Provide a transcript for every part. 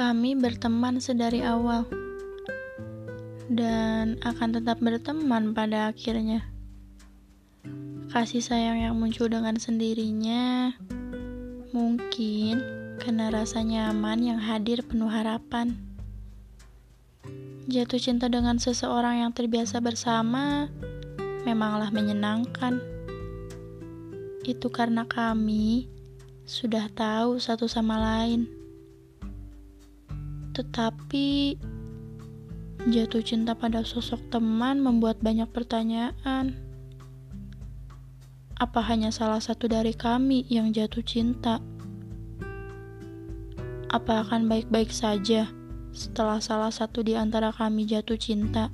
Kami berteman sedari awal dan akan tetap berteman pada akhirnya. Kasih sayang yang muncul dengan sendirinya mungkin karena rasa nyaman yang hadir penuh harapan. Jatuh cinta dengan seseorang yang terbiasa bersama memanglah menyenangkan. Itu karena kami sudah tahu satu sama lain tetapi jatuh cinta pada sosok teman membuat banyak pertanyaan. Apa hanya salah satu dari kami yang jatuh cinta? Apa akan baik-baik saja setelah salah satu di antara kami jatuh cinta?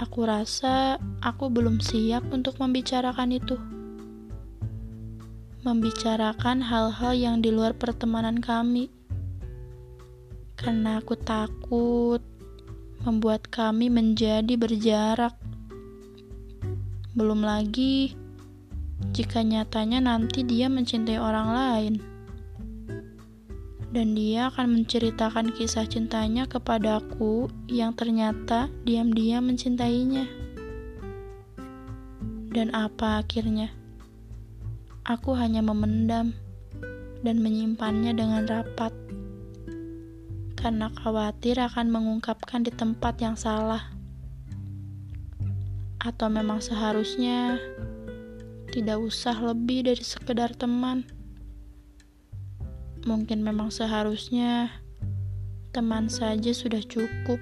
Aku rasa aku belum siap untuk membicarakan itu. Membicarakan hal-hal yang di luar pertemanan kami karena aku takut membuat kami menjadi berjarak. Belum lagi jika nyatanya nanti dia mencintai orang lain. Dan dia akan menceritakan kisah cintanya kepadaku yang ternyata diam-diam mencintainya. Dan apa akhirnya? Aku hanya memendam dan menyimpannya dengan rapat karena khawatir akan mengungkapkan di tempat yang salah. Atau memang seharusnya tidak usah lebih dari sekedar teman. Mungkin memang seharusnya teman saja sudah cukup.